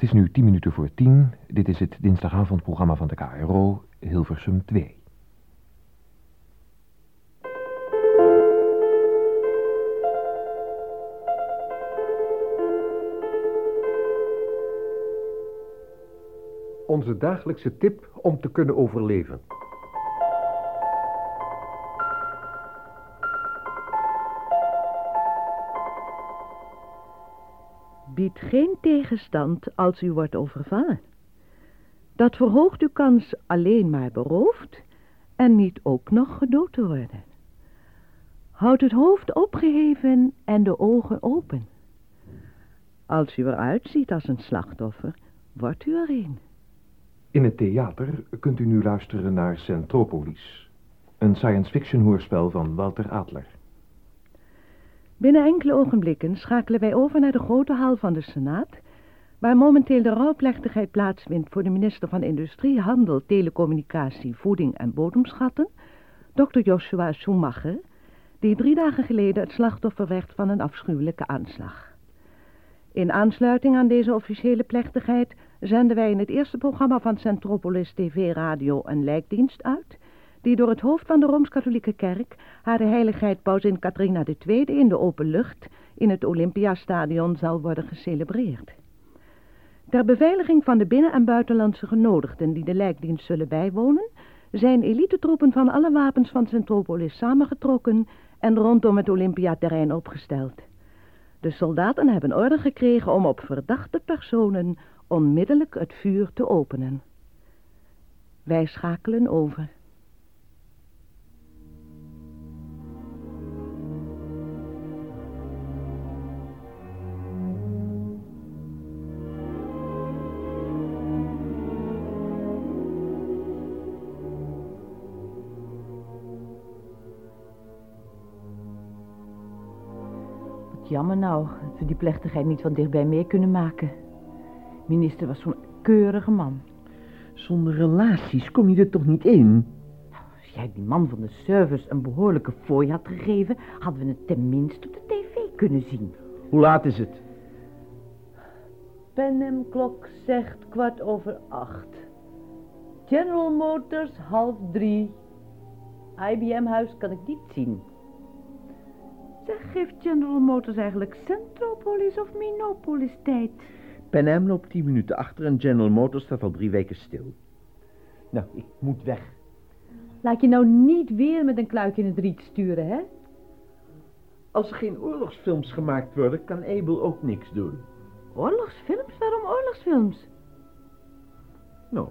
Het is nu tien minuten voor tien. Dit is het dinsdagavondprogramma van de KRO, Hilversum 2. Onze dagelijkse tip om te kunnen overleven. Biedt geen tegenstand als u wordt overvallen. Dat verhoogt uw kans alleen maar beroofd en niet ook nog gedood te worden. Houd het hoofd opgeheven en de ogen open. Als u eruit ziet als een slachtoffer, wordt u er een. In het theater kunt u nu luisteren naar Centropolis. Een science fiction hoorspel van Walter Adler. Binnen enkele ogenblikken schakelen wij over naar de grote hal van de Senaat, waar momenteel de rouwplechtigheid plaatsvindt voor de minister van Industrie, Handel, Telecommunicatie, Voeding en Bodemschatten, Dr. Joshua Schumacher, die drie dagen geleden het slachtoffer werd van een afschuwelijke aanslag. In aansluiting aan deze officiële plechtigheid zenden wij in het eerste programma van Centropolis TV Radio een lijkdienst uit, die door het hoofd van de Rooms-Katholieke Kerk, haar heiligheid Pausin Catharina II in de open lucht in het Olympiastadion zal worden gecelebreerd. Ter beveiliging van de binnen- en buitenlandse genodigden die de lijkdienst zullen bijwonen, zijn elitetroepen van alle wapens van Centropolis samengetrokken en rondom het Olympiaterrein opgesteld. De soldaten hebben orde gekregen om op verdachte personen onmiddellijk het vuur te openen. Wij schakelen over. Jammer nou dat we die plechtigheid niet van dichtbij mee kunnen maken. Minister was zo'n keurige man. Zonder relaties kom je er toch niet in? Nou, als jij die man van de service een behoorlijke fooi had gegeven... hadden we het tenminste op de tv kunnen zien. Hoe laat is het? Panem-klok zegt kwart over acht. General Motors half drie. IBM-huis kan ik niet zien. Zeg, geeft General Motors eigenlijk Centropolis of Minopolis tijd? Pan Am loopt tien minuten achter en General Motors staat al drie weken stil. Nou, ik moet weg. Laat je nou niet weer met een kluik in het riet sturen, hè? Als er geen oorlogsfilms gemaakt worden, kan Abel ook niks doen. Oorlogsfilms? Waarom oorlogsfilms? Nou,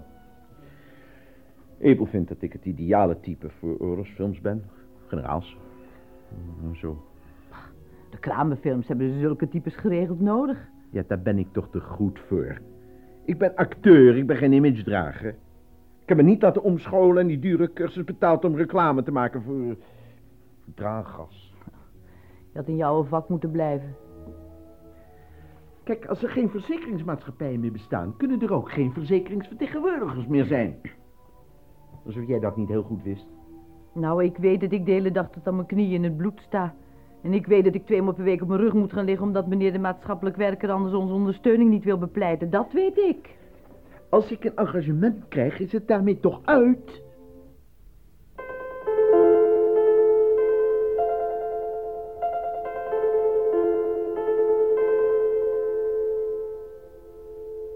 Abel vindt dat ik het ideale type voor oorlogsfilms ben. Generaals. Zo. De kramenfilms hebben zulke types geregeld nodig. Ja, daar ben ik toch te goed voor. Ik ben acteur, ik ben geen imagedrager. Ik heb me niet laten omscholen en die dure cursus betaald om reclame te maken voor... draaggas. Je had in jouw vak moeten blijven. Kijk, als er geen verzekeringsmaatschappijen meer bestaan... kunnen er ook geen verzekeringsvertegenwoordigers meer zijn. Alsof jij dat niet heel goed wist. Nou, ik weet dat ik de hele dag tot aan mijn knieën in het bloed sta. En ik weet dat ik twee maal per week op mijn rug moet gaan liggen... omdat meneer de maatschappelijk werker anders onze ondersteuning niet wil bepleiten. Dat weet ik. Als ik een engagement krijg, is het daarmee toch uit?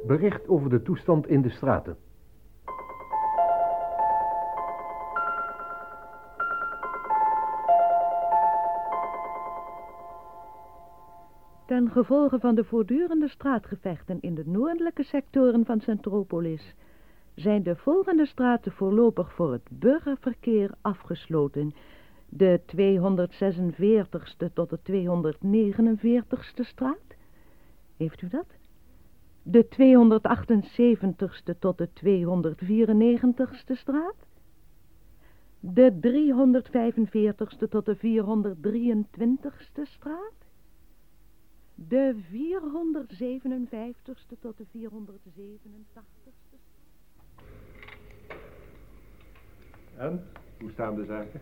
Bericht over de toestand in de straten. Gevolge van de voortdurende straatgevechten in de noordelijke sectoren van Centropolis zijn de volgende straten voorlopig voor het burgerverkeer afgesloten. De 246ste tot de 249ste straat. Heeft u dat? De 278ste tot de 294ste straat. De 345ste tot de 423ste straat. De 457ste tot de 487ste. En, hoe staan de zaken?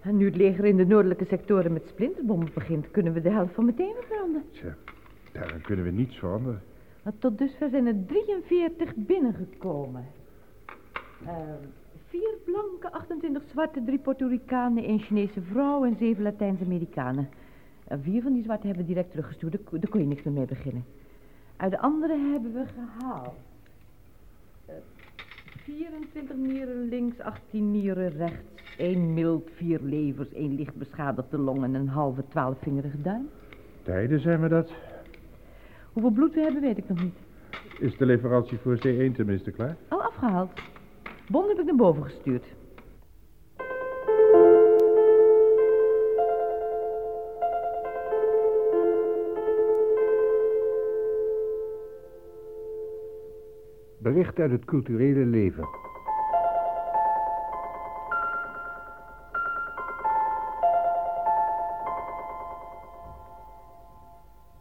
En nu het leger in de noordelijke sectoren met splinterbommen begint, kunnen we de helft van meteen verbranden. Tja, daar kunnen we niets veranderen. Maar tot dusver zijn er 43 binnengekomen. Ehm, vier blanke, 28 zwarte, drie Puerto Ricanen, één Chinese vrouw en zeven Latijns-Amerikanen. En vier van die zwarte hebben we direct teruggestuurd. Daar, kon je niks meer mee beginnen. Uit de andere hebben we gehaald. Eh, 24 nieren links, 18 nieren rechts. één mild, vier levers, één licht beschadigde long en een halve twaalfvingerige duim. Tijden zijn we dat. Hoeveel bloed we hebben, weet ik nog niet. Is de leverantie voor C1 tenminste klaar? Al afgehaald. Bon heb ik naar boven gestuurd. Bericht uit het culturele leven.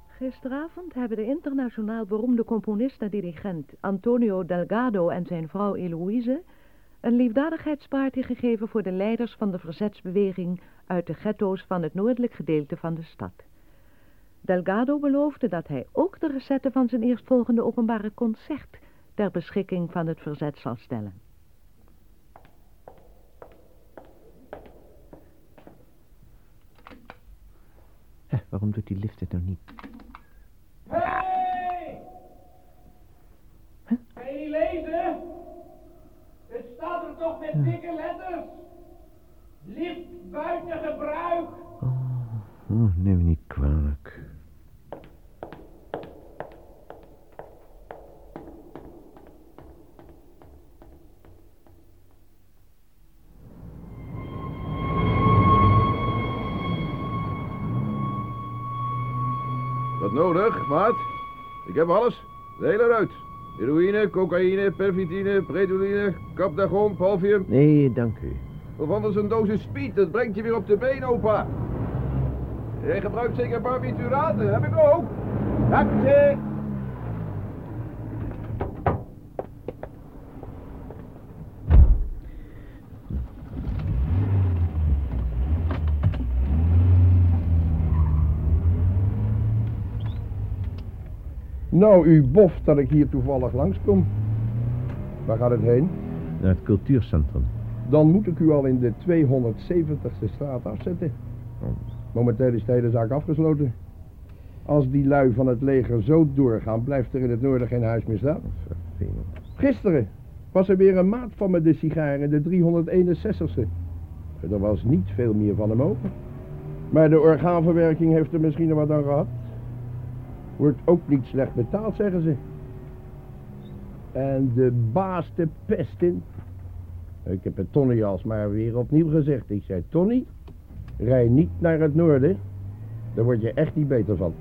Gisteravond hebben de internationaal beroemde componist en dirigent Antonio Delgado en zijn vrouw Eloïse een liefdadigheidsparty gegeven voor de leiders van de verzetsbeweging uit de ghetto's van het noordelijk gedeelte van de stad. Delgado beloofde dat hij ook de recette van zijn eerstvolgende openbare concert ter beschikking van het verzet zal stellen. waarom doet die lift het nou niet? Hey! Kan je lezen? Het staat er toch met dikke letters. Lift buiten gebruik. Oh, neem me niet Wat nodig, maat? Ik heb alles. De hele ruit. Heroïne, cocaïne, perfitine, predoline, capdagon, palvium. Nee, dank u. Of anders een dosis speed. Dat brengt je weer op de been, opa. Jij gebruikt zeker barbituraten. Heb ik ook. Taxi! Nou, u boft dat ik hier toevallig langskom. Waar gaat het heen? Naar het cultuurcentrum. Dan moet ik u al in de 270ste straat afzetten. Momenteel is de hele zaak afgesloten. Als die lui van het leger zo doorgaan, blijft er in het noorden geen huis meer staan. Gisteren was er weer een maat van me de sigaren, de 361ste. Er was niet veel meer van hem over. Maar de orgaanverwerking heeft er misschien nog wat aan gehad. Wordt ook niet slecht betaald, zeggen ze. En de baas de pest in. Ik heb het Tony alsmaar weer opnieuw gezegd. Ik zei, Tony, rij niet naar het noorden. Daar word je echt niet beter van.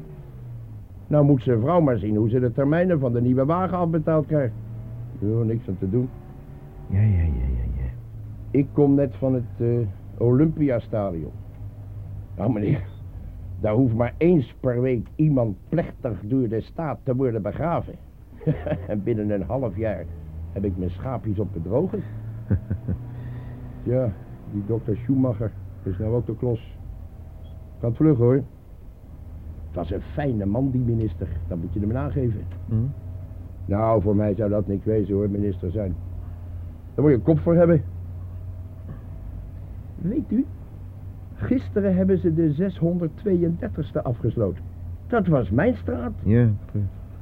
Nou moet zijn vrouw maar zien hoe ze de termijnen van de nieuwe wagen afbetaald krijgt. Er niks aan te doen. Ja, ja, ja, ja, ja. Ik kom net van het eh, Olympiastadion. Nou meneer, daar hoeft maar eens per week iemand plechtig door de staat te worden begraven. en binnen een half jaar heb ik mijn schaapjes op het droge. ja, die dokter Schumacher is nou ook de klos. Gaat vlug hoor. Het was een fijne man, die minister. Dat moet je hem nageven. Hm? Nou, voor mij zou dat niks wezen hoor, minister zijn. Daar moet je een kop voor hebben. Weet u, gisteren hebben ze de 632ste afgesloten. Dat was mijn straat. Ja,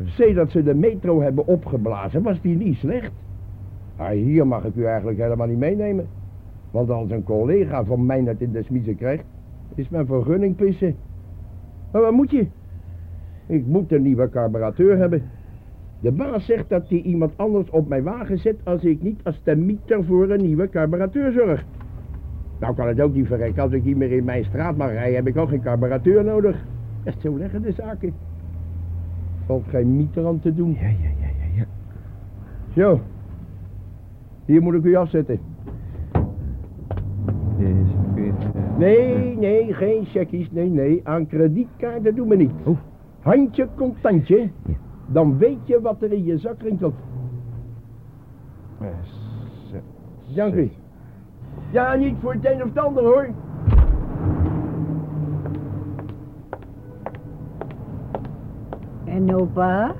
Sedert ze de metro hebben opgeblazen, was die niet slecht. Maar hier mag ik u eigenlijk helemaal niet meenemen. Want als een collega van mij het in de smiezen krijgt, is mijn vergunning pissen. Maar wat moet je? Ik moet een nieuwe carburateur hebben. De baas zegt dat hij iemand anders op mijn wagen zet als ik niet als de mieter voor een nieuwe carburateur zorg. Nou kan het ook niet verrekken. Als ik niet meer in mijn straat mag rijden, heb ik ook geen carburateur nodig. Echt zo leggen de zaken. Valt geen mieter aan te doen. Ja, ja, ja, ja, ja. Zo. Hier moet ik u afzetten. Eh, Nee, nee, geen checkies. Nee, nee. Aan kredietkaarten doen we niet. Oh. Handje contantje. Ja. Dan weet je wat er in je zak rinkelt. eh. Dank u. Ja, niet voor het een of het ander hoor. En opa,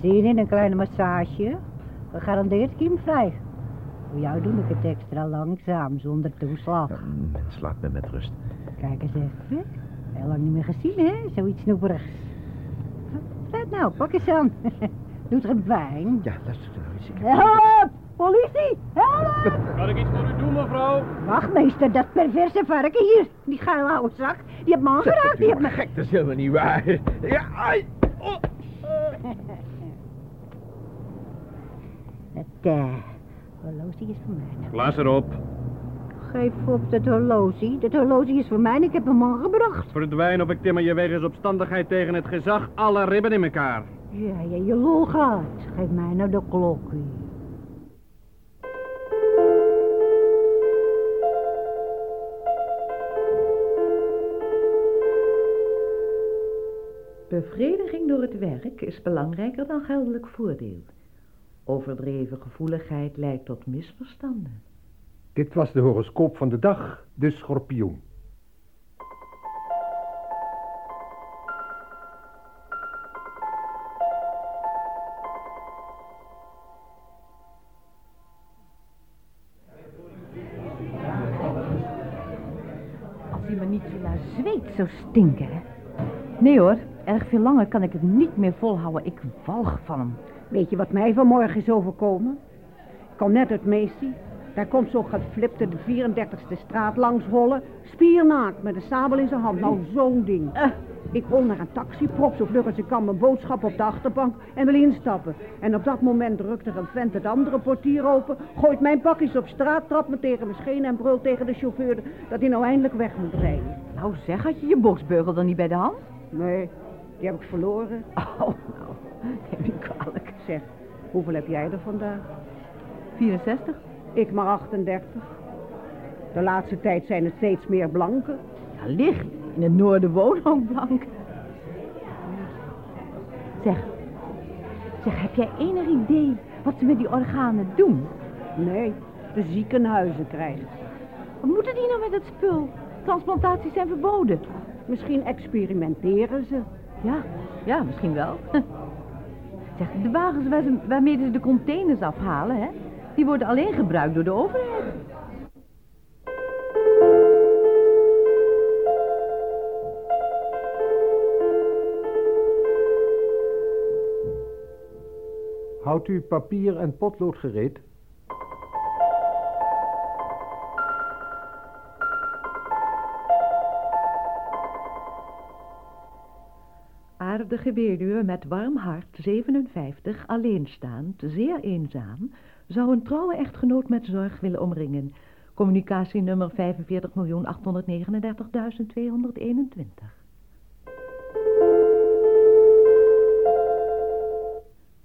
Zin in een kleine massage? Gegarandeerd kiemvrij. Voor jou doe ik het extra langzaam, zonder toeslag. Mens, laat me met rust. Kijk eens even. Heel lang niet meer gezien, hè? Zoiets snoeperigs. Vet nou, pak eens aan. Doet er pijn? Ja, luister nou eens. Ik heb... Help! Politie! Help! Kan ik iets voor u doen, mevrouw? Wachtmeester, dat perverse varken hier. Die geile oude zak. Die heeft me aangeraakt. Die heeft me... Gek, dat is helemaal niet waar. Ja, ai. Oh. Het eh, horloge is voor mij. Blaas erop. Geef op dat horloge. Dat horloge is voor mij ik heb hem aangebracht. Verdwijn of ik timmer je wegens opstandigheid tegen het gezag alle ribben in elkaar. Ja, ja, je lol gaat. Geef mij nou de klokje. Bevrediging door het werk is belangrijker dan geldelijk voordeel. Overdreven gevoeligheid leidt tot misverstanden. Dit was de horoscoop van de dag, de schorpioen. Als hij me niet zo naar zweet zou stinken, hè? Nee hoor, erg veel langer kan ik het niet meer volhouden. Ik walg van hem. Weet je wat mij vanmorgen is overkomen? Ik kwam net uit Meestie. Daar komt zo'n geflipte de 34ste straat langs rollen. Spiernaakt met een sabel in zijn hand. Nou, zo'n ding. Eh, ik rol naar een taxi, prop zo vlug als ik kan mijn boodschap op de achterbank en wil instappen. En op dat moment drukt er een vent het andere portier open, gooit mijn pakjes op straat, trapt me tegen mijn schenen en brult tegen de chauffeur dat hij nou eindelijk weg moet rijden. Nou zeg, had je je boksbeugel dan niet bij de hand? Nee, die heb ik verloren. Oh, nou, neem niet kwalijk. Zeg, hoeveel heb jij er vandaag? 64? Ik maar 38. De laatste tijd zijn het steeds meer blanken. Ja, licht. In het noorden wonen ook blank. Zeg, zeg, heb jij enig idee wat ze met die organen doen? Nee, de ziekenhuizen krijgen. Wat moeten die nou met dat spul? Transplantaties zijn verboden. Misschien experimenteren ze. Ja, ja, misschien wel. Zeg, de wagens waar waarmee ze de containers afhalen, hè, die worden alleen gebruikt door de overheid. Houdt u papier en potlood gereed? Aardige weduwe met warm hart, 57, alleenstaand, zeer eenzaam, zou een trouwe echtgenoot met zorg willen omringen. Communicatienummer 45.839.221.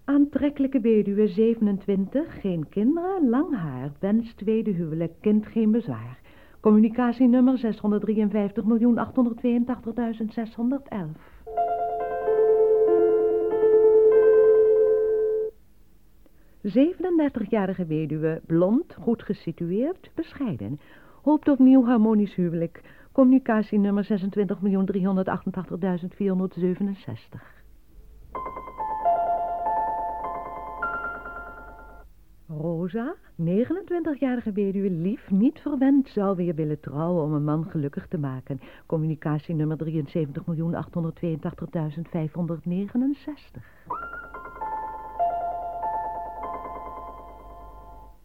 Aantrekkelijke weduwe 27, geen kinderen, lang haar, wens tweede huwelijk, kind geen bezwaar. Communicatienummer 653.882.611. Zevenendertigjarige weduwe, blond, goed gesitueerd, bescheiden. Hoopt op nieuw harmonisch huwelijk. Communicatienummer 26.388.467. Rosa, 29-jarige weduwe, lief, niet verwend, zou weer willen trouwen om een man gelukkig te maken. Communicatienummer 73.882.569.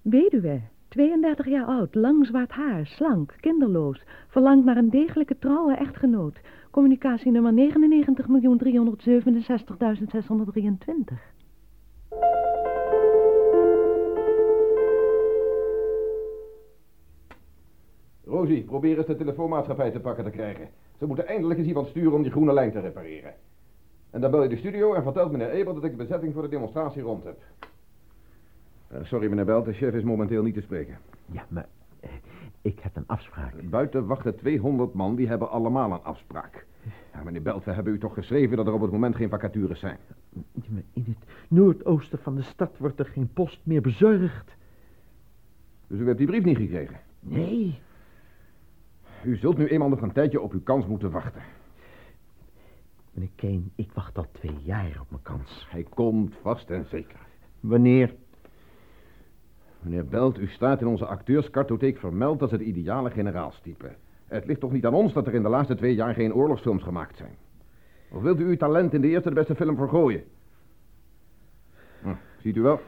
Weduwe, 32 jaar oud, lang zwart haar, slank, kinderloos, verlangt naar een degelijke trouwe echtgenoot. Communicatienummer 99.367.623. Rosie, probeer eens de telefoonmaatschappij te pakken te krijgen. Ze moeten eindelijk eens iemand sturen om die groene lijn te repareren. En dan bel je de studio en vertelt meneer Eber dat ik de bezetting voor de demonstratie rond heb. Eh, sorry meneer Belt, de chef is momenteel niet te spreken. Ja, maar eh, ik heb een afspraak. Buiten wachten 200 man, die hebben allemaal een afspraak. Ja, meneer Belt, we hebben u toch geschreven dat er op het moment geen vacatures zijn. In het noordoosten van de stad wordt er geen post meer bezorgd. Dus u hebt die brief niet gekregen? Nee, U zult nu eenmaal nog een tijdje op uw kans moeten wachten. Meneer Kane, ik wacht al twee jaar op mijn kans. Hij komt vast en zeker. Wanneer? Meneer Belt, u staat in onze acteurskartotheek vermeld als het ideale generaalstype. Het ligt toch niet aan ons dat er in de laatste twee jaar geen oorlogsfilms gemaakt zijn? Of wilt u uw talent in de eerste de beste film vergooien? Hm, ziet u wel.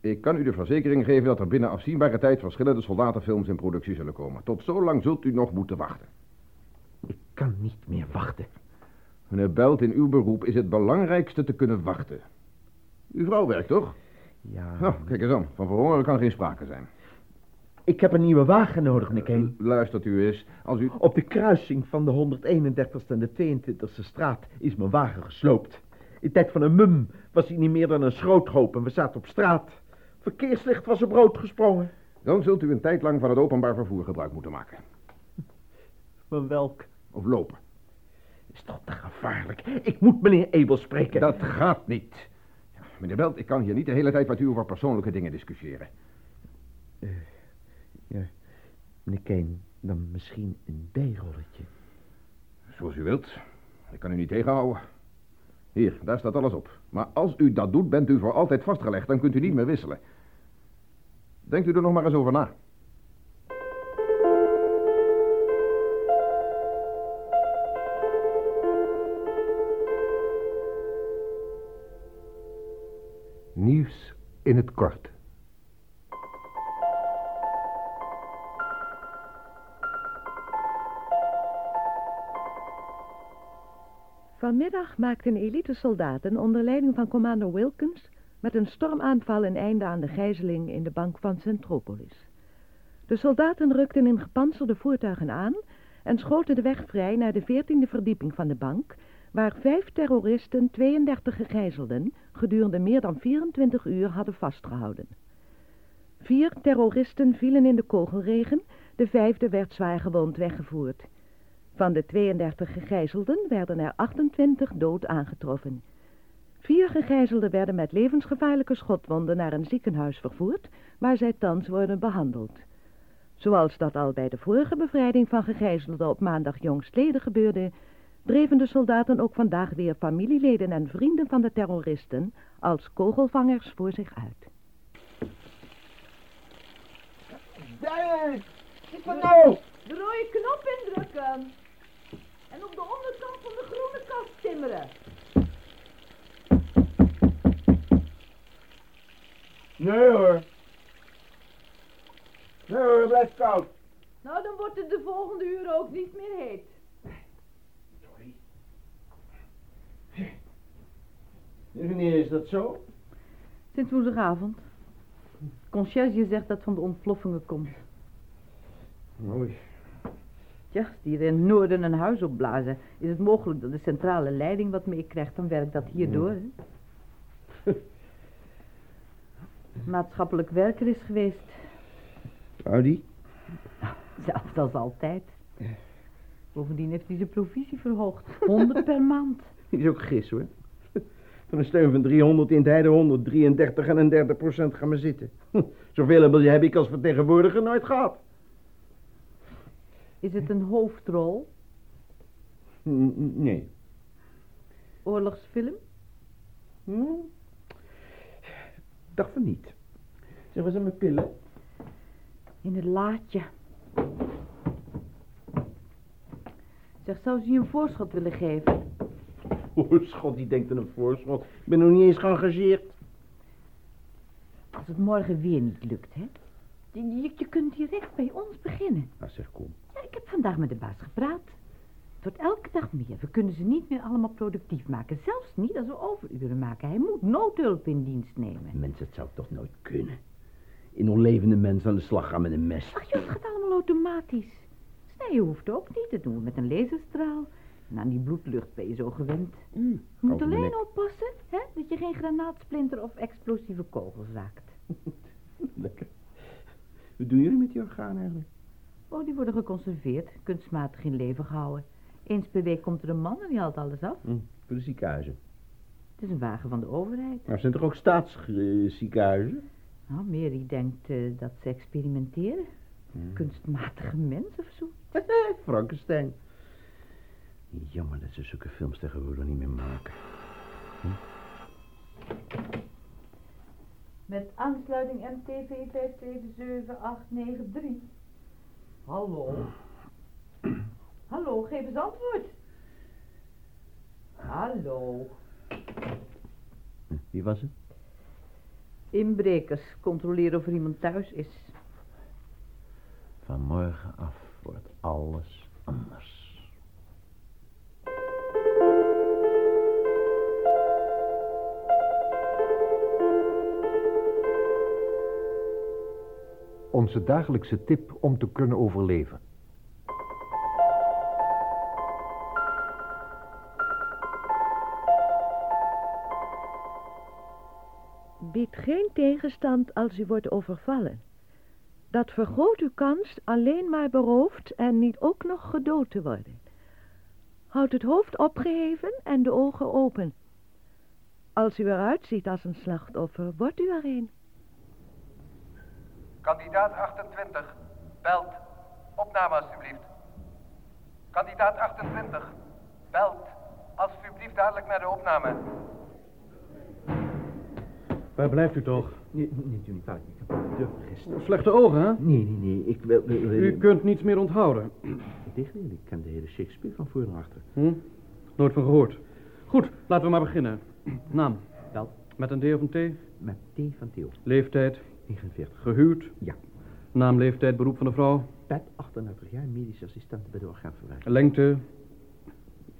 Ik kan u de verzekering geven dat er binnen afzienbare tijd verschillende soldatenfilms in productie zullen komen. Tot zo lang zult u nog moeten wachten. Ik kan niet meer wachten. Meneer Belt, in uw beroep is het belangrijkste te kunnen wachten. Uw vrouw werkt toch? Ja. Nou, kijk eens aan. Van verhongeren kan geen sprake zijn. Ik heb een nieuwe wagen nodig, meneer Kane. Luistert u eens. Als u... Op de kruising van de 131ste en de 22e straat is mijn wagen gesloopt. In tijd van een mum was hij niet meer dan een schroothoop en we zaten op straat. Verkeerslicht was op rood gesprongen. Dan zult u een tijd lang van het openbaar vervoer gebruik moeten maken. Van welk? Of lopen. Is toch te gevaarlijk. Ik moet meneer Abel spreken. Dat gaat niet. Meneer Belt, ik kan hier niet de hele tijd met u over persoonlijke dingen discussiëren. Uh, ja, meneer Kane, dan misschien een bijrolletje. Zoals u wilt. Ik kan u niet tegenhouden. Hier, daar staat alles op. Maar als u dat doet, bent u voor altijd vastgelegd. Dan kunt u niet meer wisselen. Denkt u er nog maar eens over na. Nieuws in het kort. Vanmiddag maakten elite-soldaten onder leiding van commando Wilkins met een stormaanval een einde aan de gijzeling in de bank van Centropolis. De soldaten rukten in gepantserde voertuigen aan en schoten de weg vrij naar de veertiende verdieping van de bank, waar vijf terroristen 32 gegijzelden gedurende meer dan 24 uur hadden vastgehouden. Vier terroristen vielen in de kogelregen, de vijfde werd zwaar gewond weggevoerd. Van de 32 gegijzelden werden er 28 dood aangetroffen. Vier gegijzelden werden met levensgevaarlijke schotwonden naar een ziekenhuis vervoerd, waar zij thans worden behandeld. Zoals dat al bij de vorige bevrijding van gegijzelden op maandag jongstleden gebeurde, dreven de soldaten ook vandaag weer familieleden en vrienden van de terroristen als kogelvangers voor zich uit. Daar! Zit maar nou! De rode knop indrukken. En op de onderkant van de groene kast timmeren. Nee hoor. Nee hoor, het blijft koud. Nou, dan wordt het de volgende uur ook niet meer heet. Wanneer is dat zo? Sinds woensdagavond. Conciërge zegt dat van de ontploffingen komt. Mooi. Ja, die er in het noorden een huis opblazen, is het mogelijk dat de centrale leiding wat meekrijgt. Dan werkt dat hierdoor. Hè? Maatschappelijk werker is geweest. Audi? Zelfs als altijd. Bovendien heeft hij zijn provisie verhoogd. 100 per maand. Die is ook gis hoor. Van een steun van 300 in het heide 133 en een derde procent gaan maar zitten. Zoveel heb ik als vertegenwoordiger nooit gehad. Is het een hoofdrol? Nee. Oorlogsfilm? Hm? Dacht van niet. Zeg, waar zijn mijn pillen? In het laadje. Zeg, zou ze je een voorschot willen geven? Voorschot, die denkt aan een voorschot. Ik ben nog niet eens geëngageerd. Als het morgen weer niet lukt, hè? Je, je kunt direct bij ons beginnen. Nou zeg, kom. Ja, ik heb vandaag met de baas gepraat. Het wordt elke dag meer. We kunnen ze niet meer allemaal productief maken. Zelfs niet als we overuren maken. Hij moet noodhulp in dienst nemen. Mensen, het zou toch nooit kunnen. In onlevende mensen aan de slag gaan met een mes. Ach joh, het gaat allemaal automatisch. Snijden hoeft ook niet. Dat doen we met een laserstraal. En aan die bloedlucht ben je zo gewend. Mm, je moet alleen nek. oppassen hè, dat je geen granaatsplinter of explosieve kogels raakt. Lekker. Wat doen jullie met die organen eigenlijk? Oh, die worden geconserveerd, kunstmatig in leven gehouden. Eens per week komt er een man en die haalt alles af. Hm, voor de ziekenhuizen. Het is een wagen van de overheid. Maar zijn toch ook staatsziekenhuizen? Nou, Mary denkt eh, dat ze experimenteren. Hm. Kunstmatige mens of zo. Frankenstein. Jammer dat ze zulke films tegenwoordig niet meer maken. Met aansluiting MTV 577893. Hallo? Hallo, geef eens antwoord. Hallo? Hm, Wie was het? Inbrekers, controleren of er iemand thuis is. Vanmorgen af wordt alles anders. Onze dagelijkse tip om te kunnen overleven. Bied geen tegenstand als u wordt overvallen. Dat vergroot uw kans alleen maar beroofd en niet ook nog gedood te worden. Houd het hoofd opgeheven en de ogen open. Als u eruit ziet als een slachtoffer, wordt u er een. Kandidaat 28, belt. Opname alstublieft. Kandidaat 28, belt. Alsjeblieft dadelijk naar de opname. Waar blijft u toch? Nee, nee, doe niet kwalijk. Ik heb de deur vergist. Slechte ogen, hè? Nee, nee, nee. Ik wil... U kunt niets meer onthouden. Integendeel, ik ken de hele Shakespeare van voor en achter. Hm? Nooit van gehoord. Goed, laten we maar beginnen. Naam? Wel, Met een D of een T? met T van Theo. Leeftijd? 49. Gehuwd? Ja. Naam, leeftijd, beroep van de vrouw? Pet 38 jaar, medisch assistent bij de orgaanverwerking. Lengte?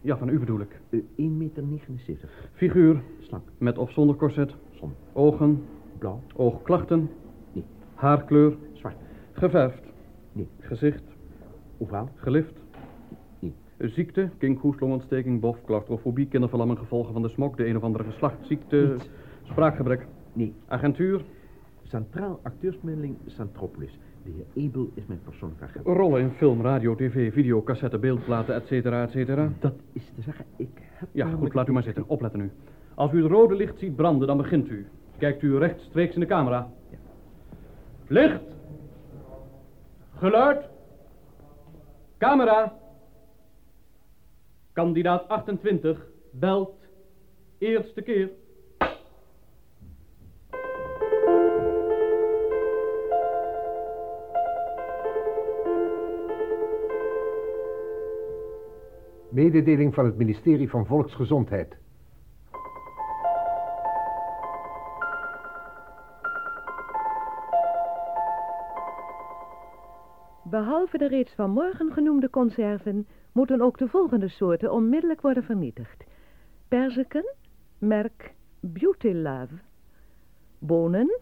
Ja, van u bedoel ik. Uh, 1 meter 79. Figuur? Slank. Met of zonder corset? Zon. Ogen? Blauw. Oogklachten? Nee. Haarkleur? Zwart. Geverfd? Nee. Gezicht? Ovaal. Gelift? Nee. Ziekte, kinkhoest, longontsteking, bof, claustrofobie, kinderverlamming, gevolgen van de smok, de een of andere geslachtsziekte, Niets. spraakgebrek, Nee. agentuur, Centraal acteursbemiddeling Centropolis. De heer Ebel is mijn persoonlijke agent. rollen in film, radio, tv, video, cassette, beeldplaten, et cetera, et cetera. Dat is te zeggen, ik heb... Ja, goed, laat u maar zitten. Opletten nu. Als u het rode licht ziet branden, dan begint u. Kijkt u rechtstreeks in de camera. Ja. Licht! Geluid! Camera! Kandidaat 28 belt. Eerste keer. Mededeling van het ministerie van Volksgezondheid. Behalve de reeds vanmorgen genoemde conserven moeten ook de volgende soorten onmiddellijk worden vernietigd. Perziken, merk Beauty Love. Bonen,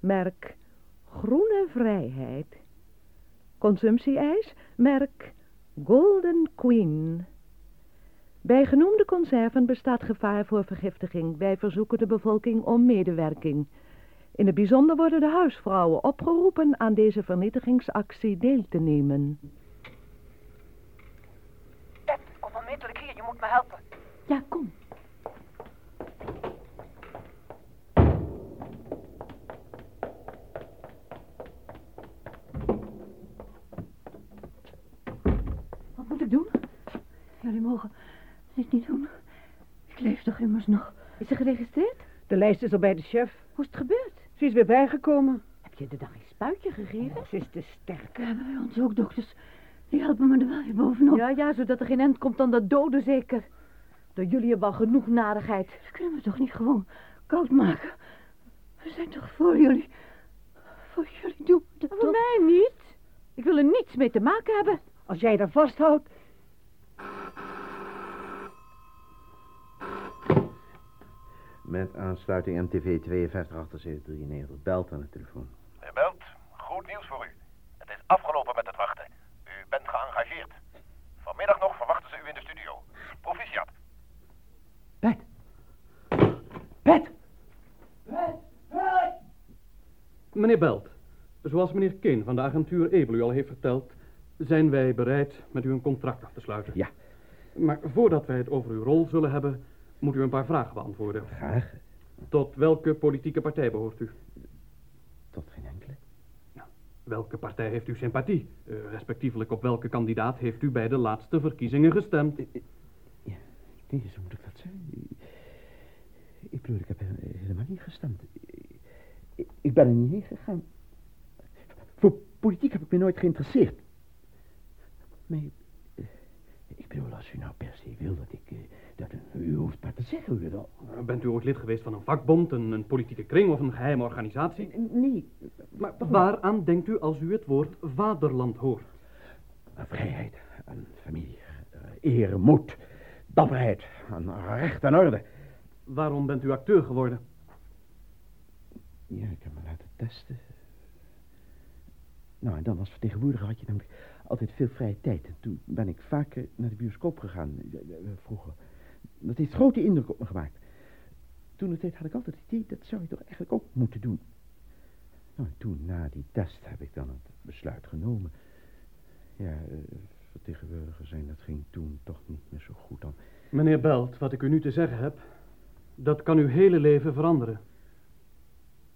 merk Groene Vrijheid. Consumptieijs, merk Golden Queen. Bij genoemde conserven bestaat gevaar voor vergiftiging. Wij verzoeken de bevolking om medewerking. In het bijzonder worden de huisvrouwen opgeroepen aan deze vernietigingsactie deel te nemen. Pep, kom onmiddellijk hier, je moet me helpen. Ja, kom. Wat moet ik doen? Jullie mogen dit niet doen. Ik leef toch immers nog. Is ze geregistreerd? De lijst is al bij de chef. Hoe is het gebeurd? Ze is weer bijgekomen. Heb je er dan geen spuitje gegeven? Ze is te sterk. We hebben bij ons ook dokters. Die helpen me er wel weer bovenop. Ja, ja, zodat er geen end komt aan dat doden zeker. Door jullie hebben al genoeg narigheid. Ze kunnen me toch niet gewoon koud maken. We zijn toch voor jullie. Voor jullie doen we dat Voor toch? mij niet. Ik wil er niets mee te maken hebben. Als jij daar vasthoudt. Met aansluiting MTV 527893. Belt aan de telefoon. U belt. Goed nieuws voor u. Het is afgelopen met het wachten. U bent geëngageerd. Vanmiddag nog verwachten ze u in de studio. Proficiat. Pet! Pet! Meneer Belt, zoals meneer Keen van de agentuur Ebel u al heeft verteld, zijn wij bereid met u een contract af te sluiten. Ja. Maar voordat wij het over uw rol zullen hebben, moet u een paar vragen beantwoorden. Graag. Tot welke politieke partij behoort u? Tot geen enkele. Welke partij heeft u sympathie? Eh, respectievelijk op welke kandidaat heeft u bij de laatste verkiezingen gestemd? Nee, zo moet ik dat zeggen. Ik bedoel, ik heb he- helemaal niet gestemd. Ik, ben er niet heen gegaan. Voor politiek heb ik me nooit geïnteresseerd. Maar eh, ik bedoel, als u nou per se wil dat ik... eh, dat u hoeft maar te zeggen hoe het al... Bent u ooit lid geweest van een vakbond, een, een politieke kring of een geheime organisatie? Nee. Maar waaraan denkt u als u het woord vaderland hoort? Aan vrijheid, familie, eh, eer, moed, dapperheid, aan recht en orde. Waarom bent u acteur geworden? Ja, ik heb me laten testen. Nou, en dan als vertegenwoordiger had je namelijk altijd veel vrije tijd. En toen ben ik vaker naar de bioscoop gegaan, eh, eh, vroeger. Dat heeft grote indruk op me gemaakt. Toen de tijd had ik altijd het idee, dat zou je toch eigenlijk ook moeten doen. Nou, en toen, na die test, heb ik dan het besluit genomen. Ja, eh, vertegenwoordiger zijn, dat ging toen toch niet meer zo goed dan. Meneer Belt, wat ik u nu te zeggen heb, dat kan uw hele leven veranderen.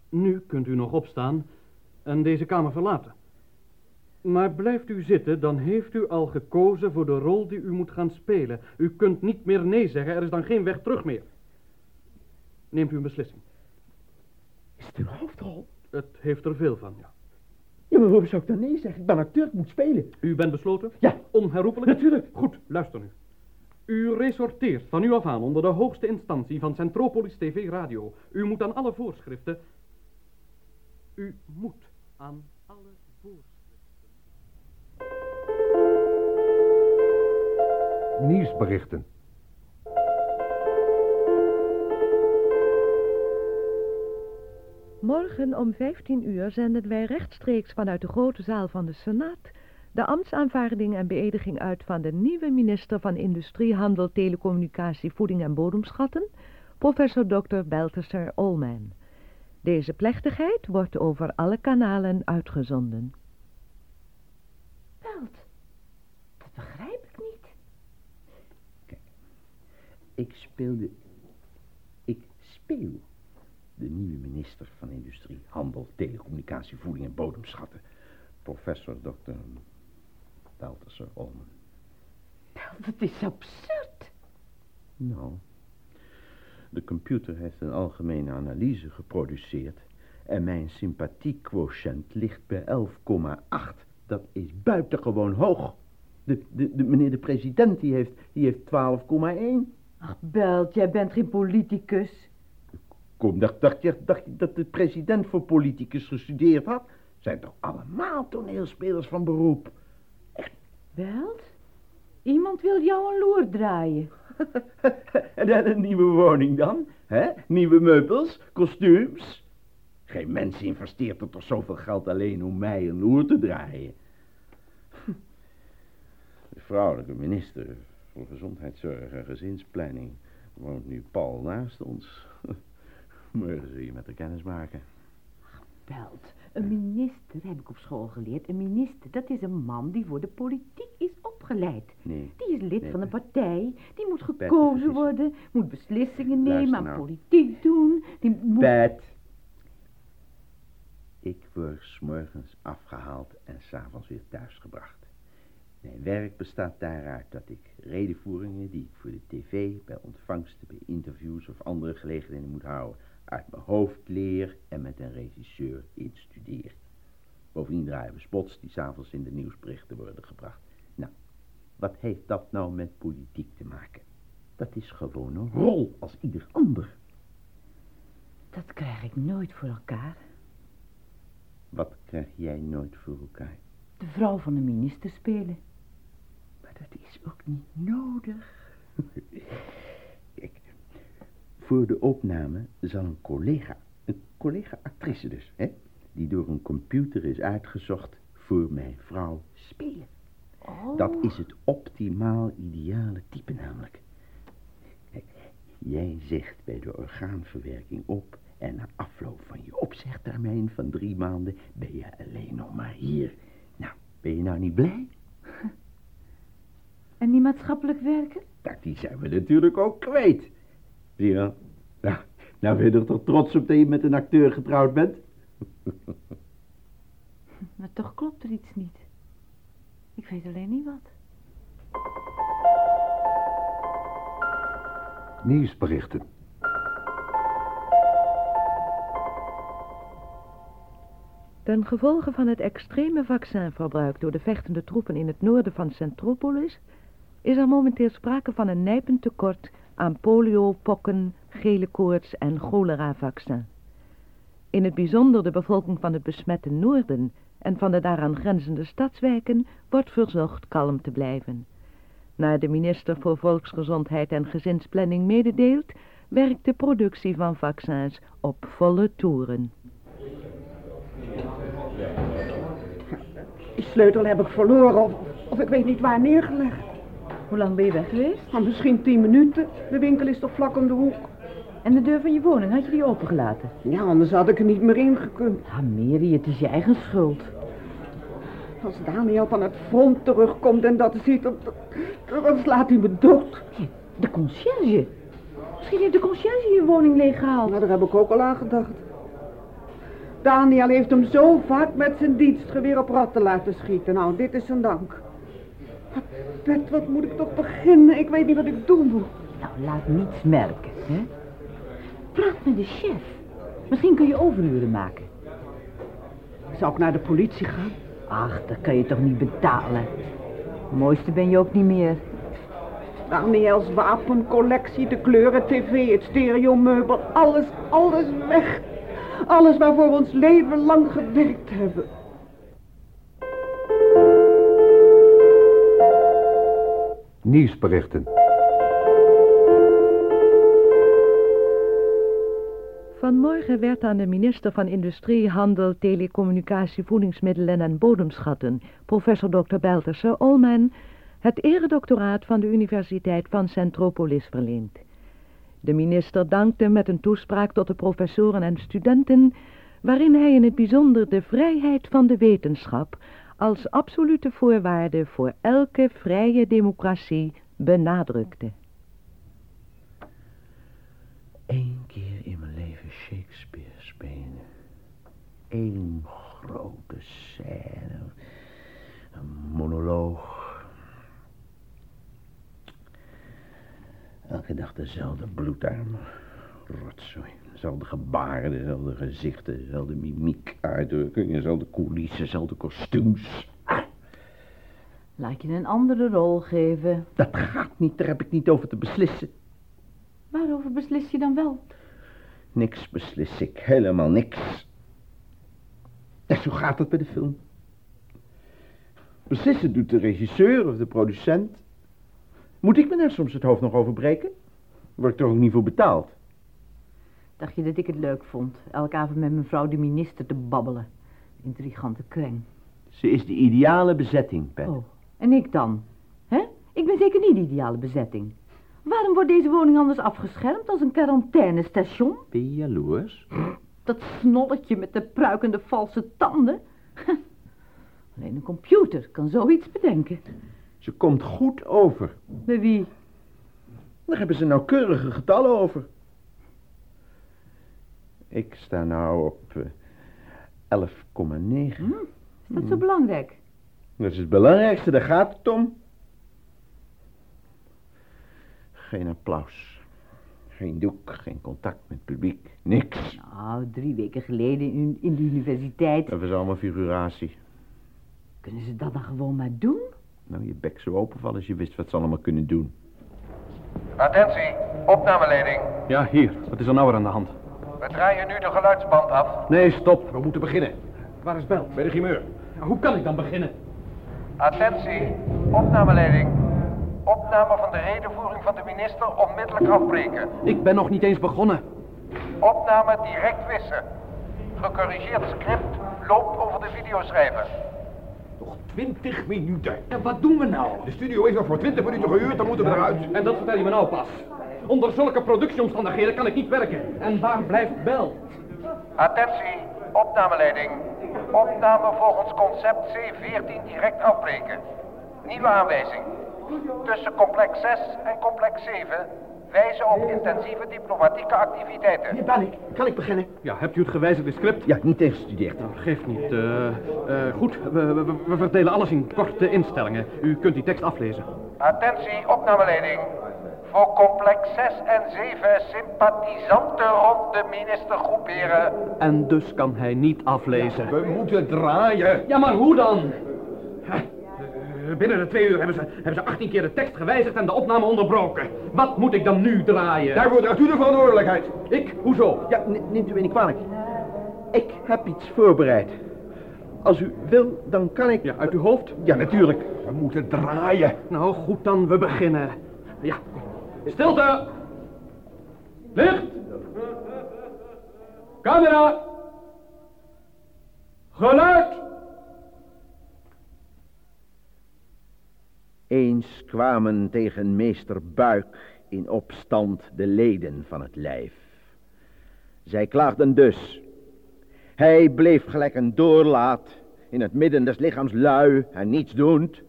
Nu kunt u nog opstaan en deze kamer verlaten. Maar blijft u zitten, dan heeft u al gekozen voor de rol die u moet gaan spelen. U kunt niet meer nee zeggen, er is dan geen weg terug meer. Neemt u een beslissing. Is het een hoofdrol? Het heeft er veel van, ja. Ja, maar waarom zou ik dan nee zeggen? Ik ben acteur, ik moet spelen. U bent besloten? Ja. Onherroepelijk? Natuurlijk. Goed, luister nu. U resorteert van nu af aan onder de hoogste instantie van Centropolis TV Radio. U moet aan alle voorschriften... U moet aan Nieuwsberichten. Morgen om 15 uur zenden wij rechtstreeks vanuit de grote zaal van de Senaat de ambtsaanvaarding en beëdiging uit van de nieuwe minister van Industrie, Handel, Telecommunicatie, Voeding en Bodemschatten, professor Dr. Belteser Olman. Deze plechtigheid wordt over alle kanalen uitgezonden. Belt, dat begrijp ik speelde... Ik speel de nieuwe minister van Industrie, Handel, Telecommunicatie, Voeding en Bodemschatten. Professor Dr. Balthasar Olmen. Dat is absurd. Nou, de computer heeft een algemene analyse geproduceerd... en mijn sympathiequotient ligt bij 11,8. Dat is buitengewoon hoog. De, de, de, meneer de president die heeft, die heeft 12,1. Ach, Belt, jij bent geen politicus. Kom, dacht, dacht, je, dacht je dat de president voor politicus gestudeerd had? Zijn toch allemaal toneelspelers van beroep? Belt? Iemand wil jou een loer draaien. en dan een nieuwe woning dan? hè? Nieuwe meubels, kostuums? Geen mens investeert er toch zoveel geld alleen om mij een loer te draaien? De vrouwelijke minister voor Gezondheidszorg en Gezinsplanning woont nu pal naast ons. Morgen zul je met haar kennis maken. Belt, een minister, heb ik op school geleerd. Een minister, dat is een man die voor de politiek is opgeleid. Nee. Die is lid Nee, van een partij, die moet gekozen worden, moet beslissingen nemen, aan nou. politiek doen. Die moet... Ik word 's morgens afgehaald en s'avonds weer thuisgebracht. Mijn werk bestaat daaruit dat ik redenvoeringen die ik voor de tv, bij ontvangsten, bij interviews of andere gelegenheden moet houden, uit mijn hoofd leer en met een regisseur instudeer. Bovendien draaien we spots die s'avonds in de nieuwsberichten worden gebracht. Nou, wat heeft dat nou met politiek te maken? Dat is gewoon een rol als ieder ander. Dat krijg ik nooit voor elkaar. Wat krijg jij nooit voor elkaar? De vrouw van de minister spelen. Dat is ook niet nodig. Kijk, voor de opname zal een collega, een collega-actrice dus, hè, die door een computer is uitgezocht, voor mijn vrouw spelen. Oh. Dat is het optimaal ideale type namelijk. Kijk, jij zegt bij de orgaanverwerking op en na afloop van je opzegtermijn van drie maanden ben je alleen nog maar hier. Nou, ben je nou niet blij? En die maatschappelijk werken? Nou, die zijn we natuurlijk ook kwijt. Zie je wel? Nou, nou ben je er toch trots op dat je met een acteur getrouwd bent? Maar toch klopt er iets niet. Ik weet alleen niet wat. Nieuwsberichten. Ten gevolge van het extreme vaccinverbruik door de vechtende troepen in het noorden van Centropolis is er momenteel sprake van een nijpend tekort aan polio, pokken, gele koorts en cholera-vaccin. In het bijzonder de bevolking van het besmette noorden en van de daaraan grenzende stadswijken wordt verzocht kalm te blijven. Naar de minister voor Volksgezondheid en Gezinsplanning mededeelt, werkt de productie van vaccins op volle toeren. Die sleutel heb ik verloren of, of ik weet niet waar neergelegd. Hoe lang ben je weg geweest? Misschien tien minuten. De winkel is toch vlak om de hoek. En de deur van je woning, had je die opengelaten? Ja, anders had ik er niet meer in gekund. Ah, Mary, het is je eigen schuld. Als Daniel van het front terugkomt en dat ziet, dan, dan slaat hij me dood. De conciërge. Misschien heeft de conciërge je woning leeggehaald. Nou, daar heb ik ook al aan gedacht. Daniel heeft hem zo vaak met zijn dienstgeweer op ratten laten schieten. Nou, dit is zijn dank. Pet, wat moet ik toch beginnen? Ik weet niet wat ik doen moet. Nou, laat niets merken, hè? Praat met de chef. Misschien kun je overuren maken. Zou ik naar de politie gaan? Ach, dat kan je toch niet betalen. Mooiste ben je ook niet meer. Daniels wapencollectie, de kleuren, tv, het stereomeubel, alles, alles weg. Alles waarvoor we ons leven lang gewerkt hebben. Nieuwsberichten. Vanmorgen werd aan de minister van Industrie, Handel, Telecommunicatie, Voedingsmiddelen en Bodemschatten, professor Dr. Belterse Olman, het eredoctoraat van de Universiteit van Centropolis verleend. De minister dankte met een toespraak tot de professoren en studenten, waarin hij in het bijzonder de vrijheid van de wetenschap als absolute voorwaarde voor elke vrije democratie benadrukte. Eén keer in mijn leven Shakespeare spelen. Eén grote scène. Een monoloog. Elke dag dezelfde bloedarme rotzooi. Dezelfde gebaren, dezelfde gezichten, dezelfde mimiek, uitdrukkingen, dezelfde coulissen, dezelfde kostuums. Laat je een andere rol geven. Dat gaat niet, daar heb ik niet over te beslissen. Waarover beslis je dan wel? Niks beslis ik, helemaal niks. En zo gaat het bij de film. Beslissen doet de regisseur of de producent. Moet ik me daar soms het hoofd nog over breken? Word ik er ook niet voor betaald? Dacht je dat ik het leuk vond, elke avond met mevrouw de minister te babbelen? Intrigante kreng. Ze is de ideale bezetting, Pet. Oh, en ik dan? Hè? Ik ben zeker niet de ideale bezetting. Waarom wordt deze woning anders afgeschermd als een quarantainestation? Ben je jaloers? Dat snolletje met de pruikende valse tanden. Alleen een computer kan zoiets bedenken. Ze komt goed over. Bij wie? Daar hebben ze nauwkeurige getallen over. Ik sta nou op uh, 11,9. Hm, is dat zo belangrijk? Dat is het belangrijkste, daar gaat het om. Geen applaus. Geen doek, geen contact met het publiek, niks. Nou, drie weken geleden in, in de universiteit. Dat was allemaal figuratie. Kunnen ze dat dan gewoon maar doen? Nou, je bek zo openvallen als je wist wat ze allemaal kunnen doen. Attentie, opnameleiding. Ja, hier. Wat is er nou weer aan de hand? We draaien nu de geluidsband af. Nee, stop. We moeten beginnen. Waar is Bel? Bij de gimeur. Hoe kan ik dan beginnen? Attentie, opnameleiding. Opname van de redenvoering van de minister onmiddellijk afbreken. Ik ben nog niet eens begonnen. Opname direct wissen. Gecorrigeerd script loopt over de videoschrijver. Nog twintig minuten. Ja, wat doen we nou? De studio is nog voor twintig minuten gehuurd, dan moeten we eruit. En dat vertel je me nou pas. Onder zulke productieomstandigheden kan ik niet werken. En waar blijft Bel? Attentie, opnameleiding. Opname volgens concept C14 direct afbreken. Nieuwe aanwijzing. Tussen complex 6 en complex 7 wijzen op intensieve diplomatieke activiteiten. Hier ben ik. Kan ik beginnen? Ja, hebt u het gewijzigde script? Ja, niet ingestudeerd. Nou, geeft niet. eh eh, goed, we, we, we verdelen alles in korte instellingen. U kunt die tekst aflezen. Attentie, opnameleiding. Voor complex 6 en 7 sympathisanten rond de minister groeperen. En dus kan hij niet aflezen. We moeten draaien. Ja, maar hoe dan? Binnen de twee uur hebben ze, hebben ze 18 keer de tekst gewijzigd en de opname onderbroken. Wat moet ik dan nu draaien? Daarvoor draagt u de verantwoordelijkheid. Ik? Hoezo? Ja, ne- neemt u me niet kwalijk. Ik heb iets voorbereid. Als u wil, dan kan ik... Ja, uit uw hoofd? Ja, natuurlijk. We moeten draaien. Nou, goed dan, we beginnen. Ja. Stilte! Licht! Camera! Geluid! Eens kwamen tegen meester Buik in opstand de leden van het lijf. Zij klaagden dus. Hij bleef gelijk een doorlaat in het midden des lichaams lui en niets doend.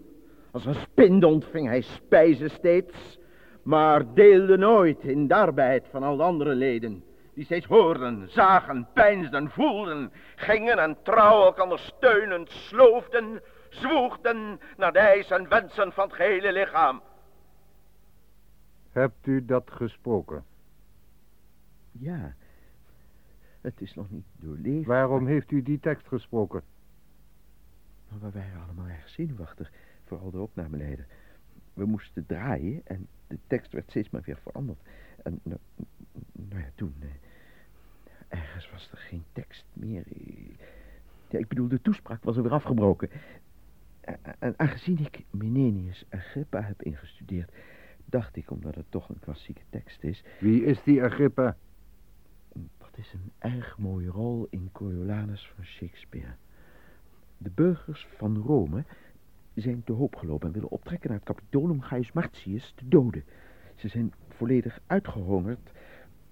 Als een spindond ving hij spijzen steeds, maar deelde nooit in de arbeid van al de andere leden. Die steeds hoorden, zagen, peinsden, voelden, gingen en trouw elkander steunend, sloofden, zwoegden naar de eisen en wensen van het gehele lichaam. Hebt u dat gesproken? Ja, het is nog niet doorleefd. Waarom heeft u die tekst gesproken? Maar we waren allemaal erg zenuwachtig, vooral de opnameleden. We moesten draaien en de tekst werd steeds maar weer veranderd. En nou, nou ja, toen... eh, ergens was er geen tekst meer. Ja, ik bedoel, de toespraak was er weer afgebroken. En, en aangezien ik Menenius Agrippa heb ingestudeerd... dacht ik, omdat het toch een klassieke tekst is... Wie is die Agrippa? Dat is een erg mooie rol in Coriolanus van Shakespeare. De burgers van Rome zijn te hoop gelopen en willen optrekken naar het Capitool om Gaius Martius te doden. Ze zijn volledig uitgehongerd,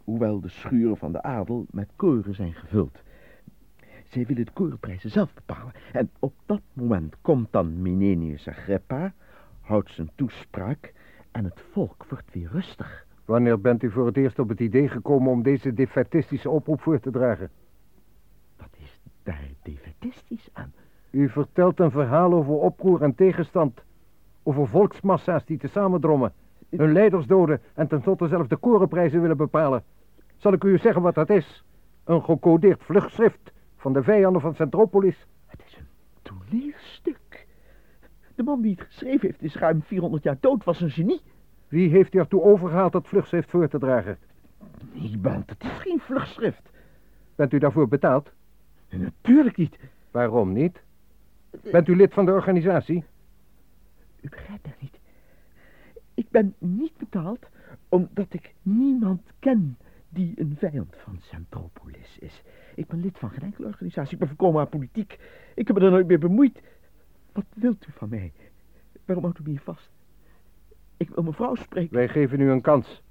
hoewel de schuren van de adel met koren zijn gevuld. Zij willen de korenprijzen zelf bepalen. En op dat moment komt dan Menenius Agrippa, houdt zijn toespraak en het volk wordt weer rustig. Wanneer bent u voor het eerst op het idee gekomen om deze defetistische oproep voor te dragen? Wat is daar defetistisch aan? U vertelt een verhaal over oproer en tegenstand. Over volksmassa's die te samendrommen. Hun leiders doden en tenslotte zelfs de korenprijzen willen bepalen. Zal ik u zeggen wat dat is? Een gecodeerd vluchtschrift van de vijanden van Centropolis. Het is een toneelstuk. De man die het geschreven heeft is ruim 400 jaar dood, was een genie. Wie heeft u ertoe overgehaald dat vluchtschrift voor te dragen? Niemand, het is geen vluchtschrift. Bent u daarvoor betaald? Natuurlijk niet. Waarom niet? Bent u lid van de organisatie? U begrijpt dat niet. Ik ben niet betaald omdat ik niemand ken die een vijand van Centropolis is. Ik ben lid van geen enkele organisatie. Ik ben voorkomen apolitiek. Ik heb me er nooit meer bemoeid. Wat wilt u van mij? Waarom houdt u me hier vast? Ik wil mevrouw spreken. Wij geven u een kans.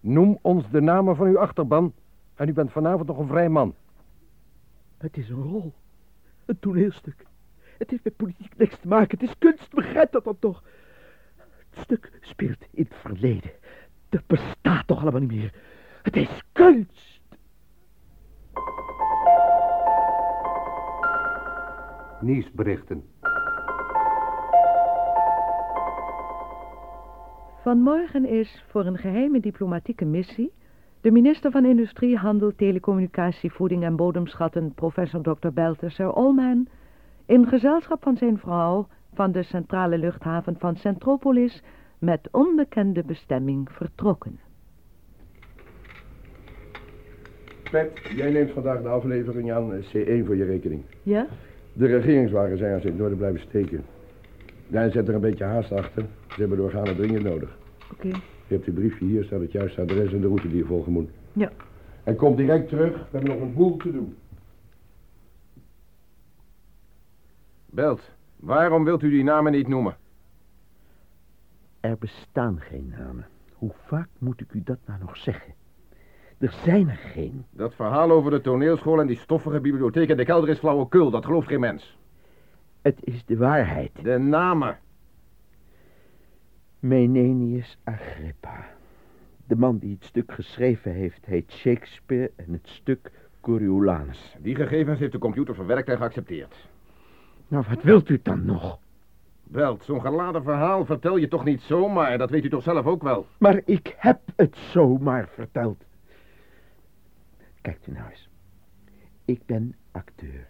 Noem ons de namen van uw achterban en u bent vanavond nog een vrij man. Het is een rol. Een toneelstuk. Het heeft met politiek niks te maken. Het is kunst, begrijp dat dan toch? Het stuk speelt in het verleden. Dat bestaat toch allemaal niet meer. Het is kunst. Nieuwsberichten. Vanmorgen is voor een geheime diplomatieke missie de minister van Industrie, Handel, Telecommunicatie, Voeding en Bodemschatten, professor Dr. Beltesser Olman, in gezelschap van zijn vrouw van de centrale luchthaven van Centropolis met onbekende bestemming vertrokken. Pet, jij neemt vandaag de aflevering aan eh, C1 voor je rekening. Ja? De regeringswagen zijn als in noorden blijven steken. Dijn zet er een beetje haast achter. Ze hebben doorgaande dringend nodig. Oké. Je hebt die briefje hier, staat het juiste adres en de route die je volgen moet. Ja. En kom direct terug, we hebben nog een boel te doen. Belt, waarom wilt u die namen niet noemen? Er bestaan geen namen. Hoe vaak moet ik u dat nou nog zeggen? Er zijn er geen. Dat verhaal over de toneelschool en die stoffige bibliotheek en de kelder is flauwekul. Dat gelooft geen mens. Het is de waarheid. De namen. Menenius Agrippa. De man die het stuk geschreven heeft, heet Shakespeare en het stuk Coriolanus. Die gegevens heeft de computer verwerkt en geaccepteerd. Nou, wat wilt u dan nog? Belt, zo'n geladen verhaal vertel je toch niet zomaar, dat weet u toch zelf ook wel. Maar ik heb het zomaar verteld. Kijkt u nou eens. Ik ben acteur.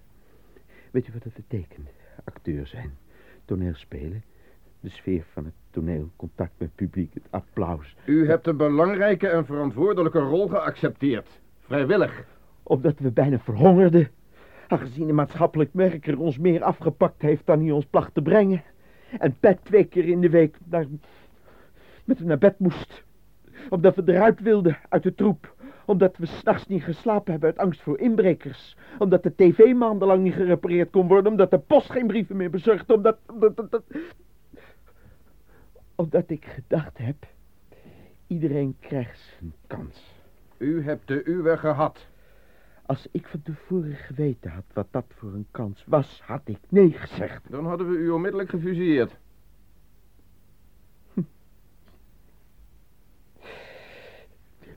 Weet u wat dat betekent? Acteur zijn. Toneel spelen. De sfeer van het toneel, contact met het publiek, het applaus. U hebt een belangrijke en verantwoordelijke rol geaccepteerd. Vrijwillig. Omdat we bijna verhongerden. Aangezien de maatschappelijk werker ons meer afgepakt heeft dan hij ons placht te brengen. En Pet twee keer in de week met hem naar bed moest. Omdat we eruit wilden, uit de troep. Omdat we s'nachts niet geslapen hebben uit angst voor inbrekers. Omdat de tv maandenlang niet gerepareerd kon worden. Omdat de post geen brieven meer bezorgde. Omdat... Omdat, omdat, omdat ik gedacht heb... Iedereen krijgt zijn kans. U hebt de uwe gehad. Als ik van tevoren geweten had wat dat voor een kans was, had ik nee gezegd. Dan hadden we u onmiddellijk gefusilleerd.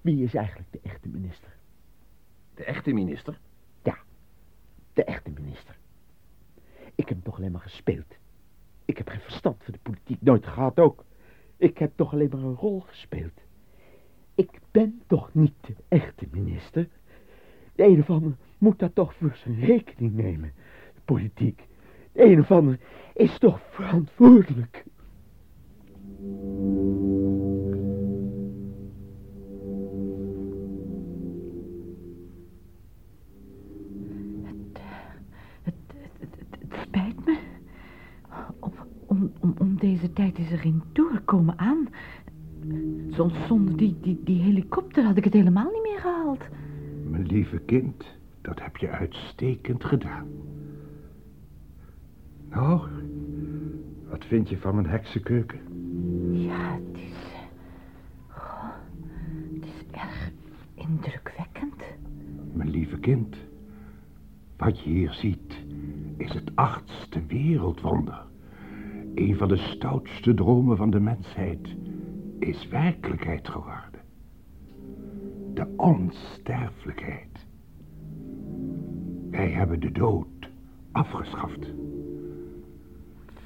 Wie is eigenlijk de echte minister? De echte minister? Ja, de echte minister. Ik heb toch alleen maar gespeeld. Ik heb geen verstand van de politiek, nooit gehad ook. Ik heb toch alleen maar een rol gespeeld. Ik ben toch niet de echte minister? De een of ander moet dat toch voor zijn rekening nemen. De politiek. De een of ander is toch verantwoordelijk. Het, spijt me. Om, om, om, deze tijd is er geen doorkomen aan. Zon- Zonder die, die, die helikopter had ik het helemaal niet meer gehaald. Mijn lieve kind, dat heb je uitstekend gedaan. Nou, wat vind je van mijn heksenkeuken? Ja, het is... goh, het is erg indrukwekkend. Mijn lieve kind, wat je hier ziet is het achtste wereldwonder. Een van de stoutste dromen van de mensheid is werkelijkheid geworden. De onsterfelijkheid. Wij hebben de dood afgeschaft.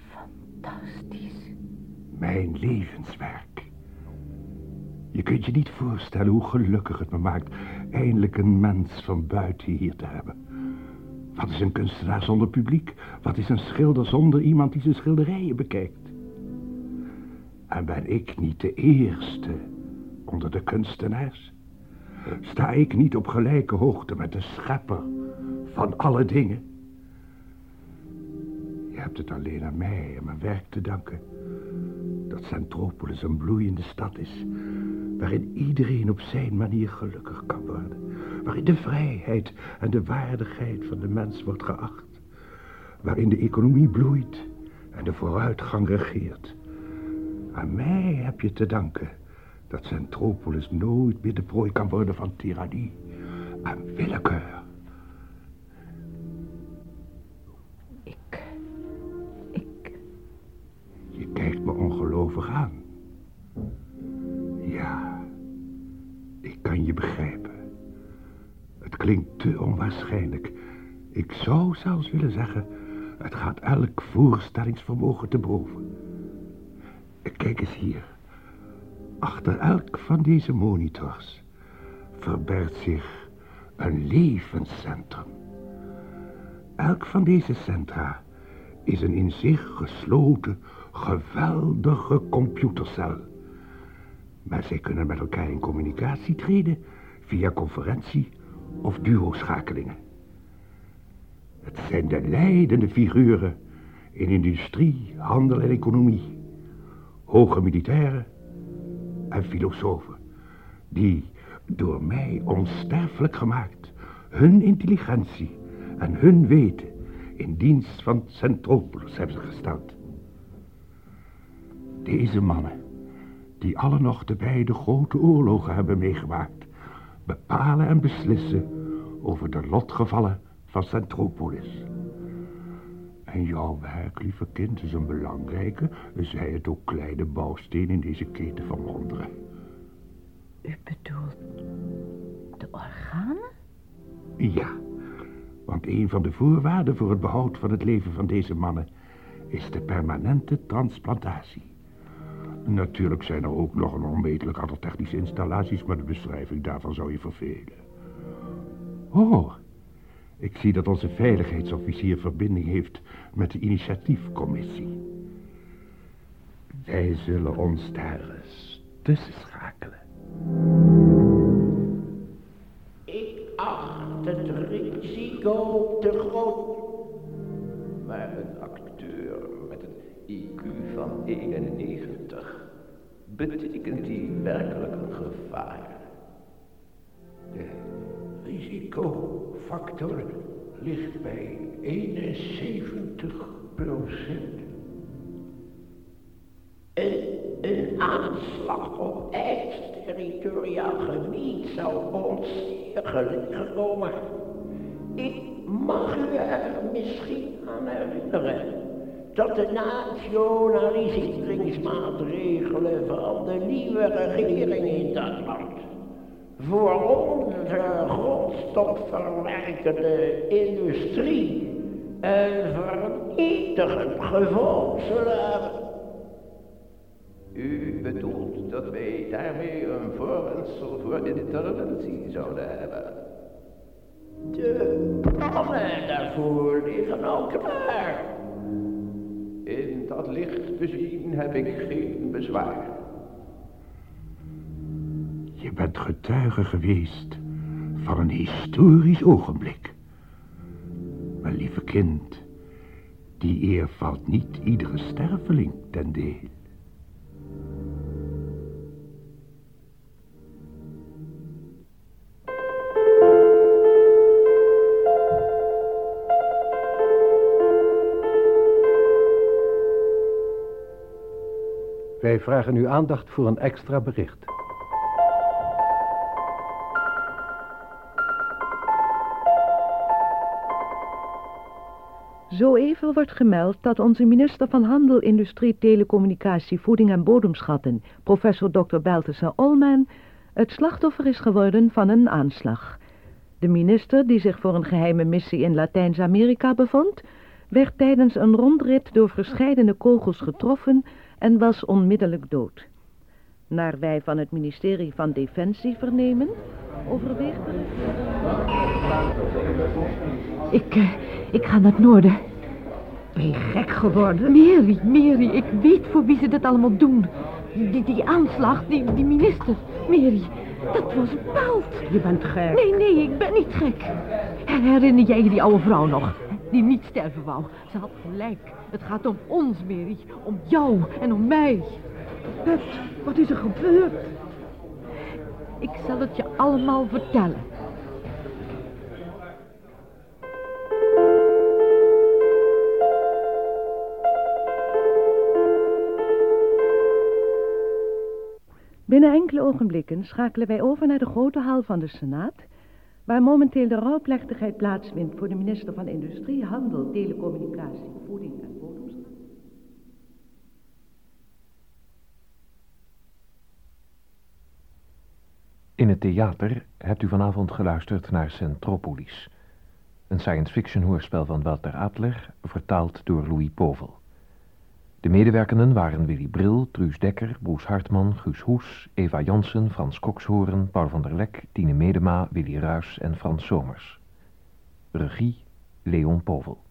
Fantastisch. Mijn levenswerk. Je kunt je niet voorstellen hoe gelukkig het me maakt eindelijk een mens van buiten hier te hebben. Wat is een kunstenaar zonder publiek? Wat is een schilder zonder iemand die zijn schilderijen bekijkt? En ben ik niet de eerste onder de kunstenaars? Sta ik niet op gelijke hoogte met de schepper van alle dingen? Je hebt het alleen aan mij en mijn werk te danken. Dat Centropolis een bloeiende stad is, waarin iedereen op zijn manier gelukkig kan worden. Waarin de vrijheid en de waardigheid van de mens wordt geacht. Waarin de economie bloeit en de vooruitgang regeert. Aan mij heb je te danken dat Centropolis nooit meer de prooi kan worden van tirannie en willekeur. Ik... Ik... Je kijkt me ongelovig aan. Ja, ik kan je begrijpen. Het klinkt te onwaarschijnlijk. Ik zou zelfs willen zeggen, het gaat elk voorstellingsvermogen te boven. Kijk eens hier. Achter elk van deze monitors verbergt zich een levenscentrum. Elk van deze centra is een in zich gesloten, geweldige computercel. Maar zij kunnen met elkaar in communicatie treden via conferentie of duo-schakelingen. Het zijn de leidende figuren in industrie, handel en economie. Hoge militairen en filosofen, die door mij onsterfelijk gemaakt hun intelligentie en hun weten in dienst van Centropolis hebben gesteld. Deze mannen, die alle nog de beide grote oorlogen hebben meegemaakt, bepalen en beslissen over de lotgevallen van Centropolis. En jouw werk, lieve kind, is een belangrijke, zij het ook kleine bouwsteen in deze keten van wonderen. U bedoelt de organen? Ja, want een van de voorwaarden voor het behoud van het leven van deze mannen is de permanente transplantatie. Natuurlijk zijn er ook nog een onmetelijk aantal technische installaties, maar de beschrijving daarvan zou je vervelen. Oh, ik zie dat onze veiligheidsofficier verbinding heeft met de initiatiefcommissie. Wij zullen ons daar eens tussen schakelen. Ik acht het risico te groot. Maar een acteur met een IQ van 91 betekent die werkelijk een gevaar. De risicofactor ligt bij 71 procent. Een, een aanslag op ex-territoriaal gebied zou ons gelegen komen. Ik mag u er misschien aan herinneren dat de nationaliseringsmaatregelen van de nieuwe regering in dat land voor onze grondstofverwerkende industrie een vernietigend gevolg zullen hebben. U bedoelt dat wij daarmee een voorwendsel voor interventie zouden hebben? De plannen daarvoor liggen al klaar. In dat licht bezien heb ik geen bezwaar. Je bent getuige geweest van een historisch ogenblik. Maar lieve kind, die eer valt niet iedere sterveling ten deel. Wij vragen uw aandacht voor een extra bericht. Zo even wordt gemeld dat onze minister van Handel, Industrie, Telecommunicatie, Voeding en Bodemschatten, professor Dr. Beltesser Olman, het slachtoffer is geworden van een aanslag. De minister, die zich voor een geheime missie in Latijns-Amerika bevond, werd tijdens een rondrit door verscheidene kogels getroffen en was onmiddellijk dood. Naar wij van het ministerie van Defensie vernemen, overweegt er... Ik, uh, ik ga naar het noorden. Ben je gek geworden? Mary, Mary, ik weet voor wie ze dit allemaal doen. Die, die aanslag, die, die minister. Mary, dat was Balt. Je bent gek. Nee, nee, ik ben niet gek. Herinner jij je die oude vrouw nog? Die niet sterven wou. Ze had gelijk. Het gaat om ons, Mary. Om jou en om mij. Wat, wat is er gebeurd? Ik zal het je allemaal vertellen. Binnen enkele ogenblikken schakelen wij over naar de grote hal van de Senaat, waar momenteel de rouwplechtigheid plaatsvindt voor de minister van Industrie, Handel, Telecommunicatie, Voeding en Bodemschap. In het theater hebt u vanavond geluisterd naar Centropolis, een science fiction hoorspel van Walter Adler, vertaald door Louis Povel. De medewerkenden waren Willy Bril, Truus Dekker, Boes Hartman, Guus Hoes, Eva Jansen, Frans Kokshoorn, Paul van der Lek, Tine Medema, Willy Ruis en Frans Somers. Regie Leon Povel.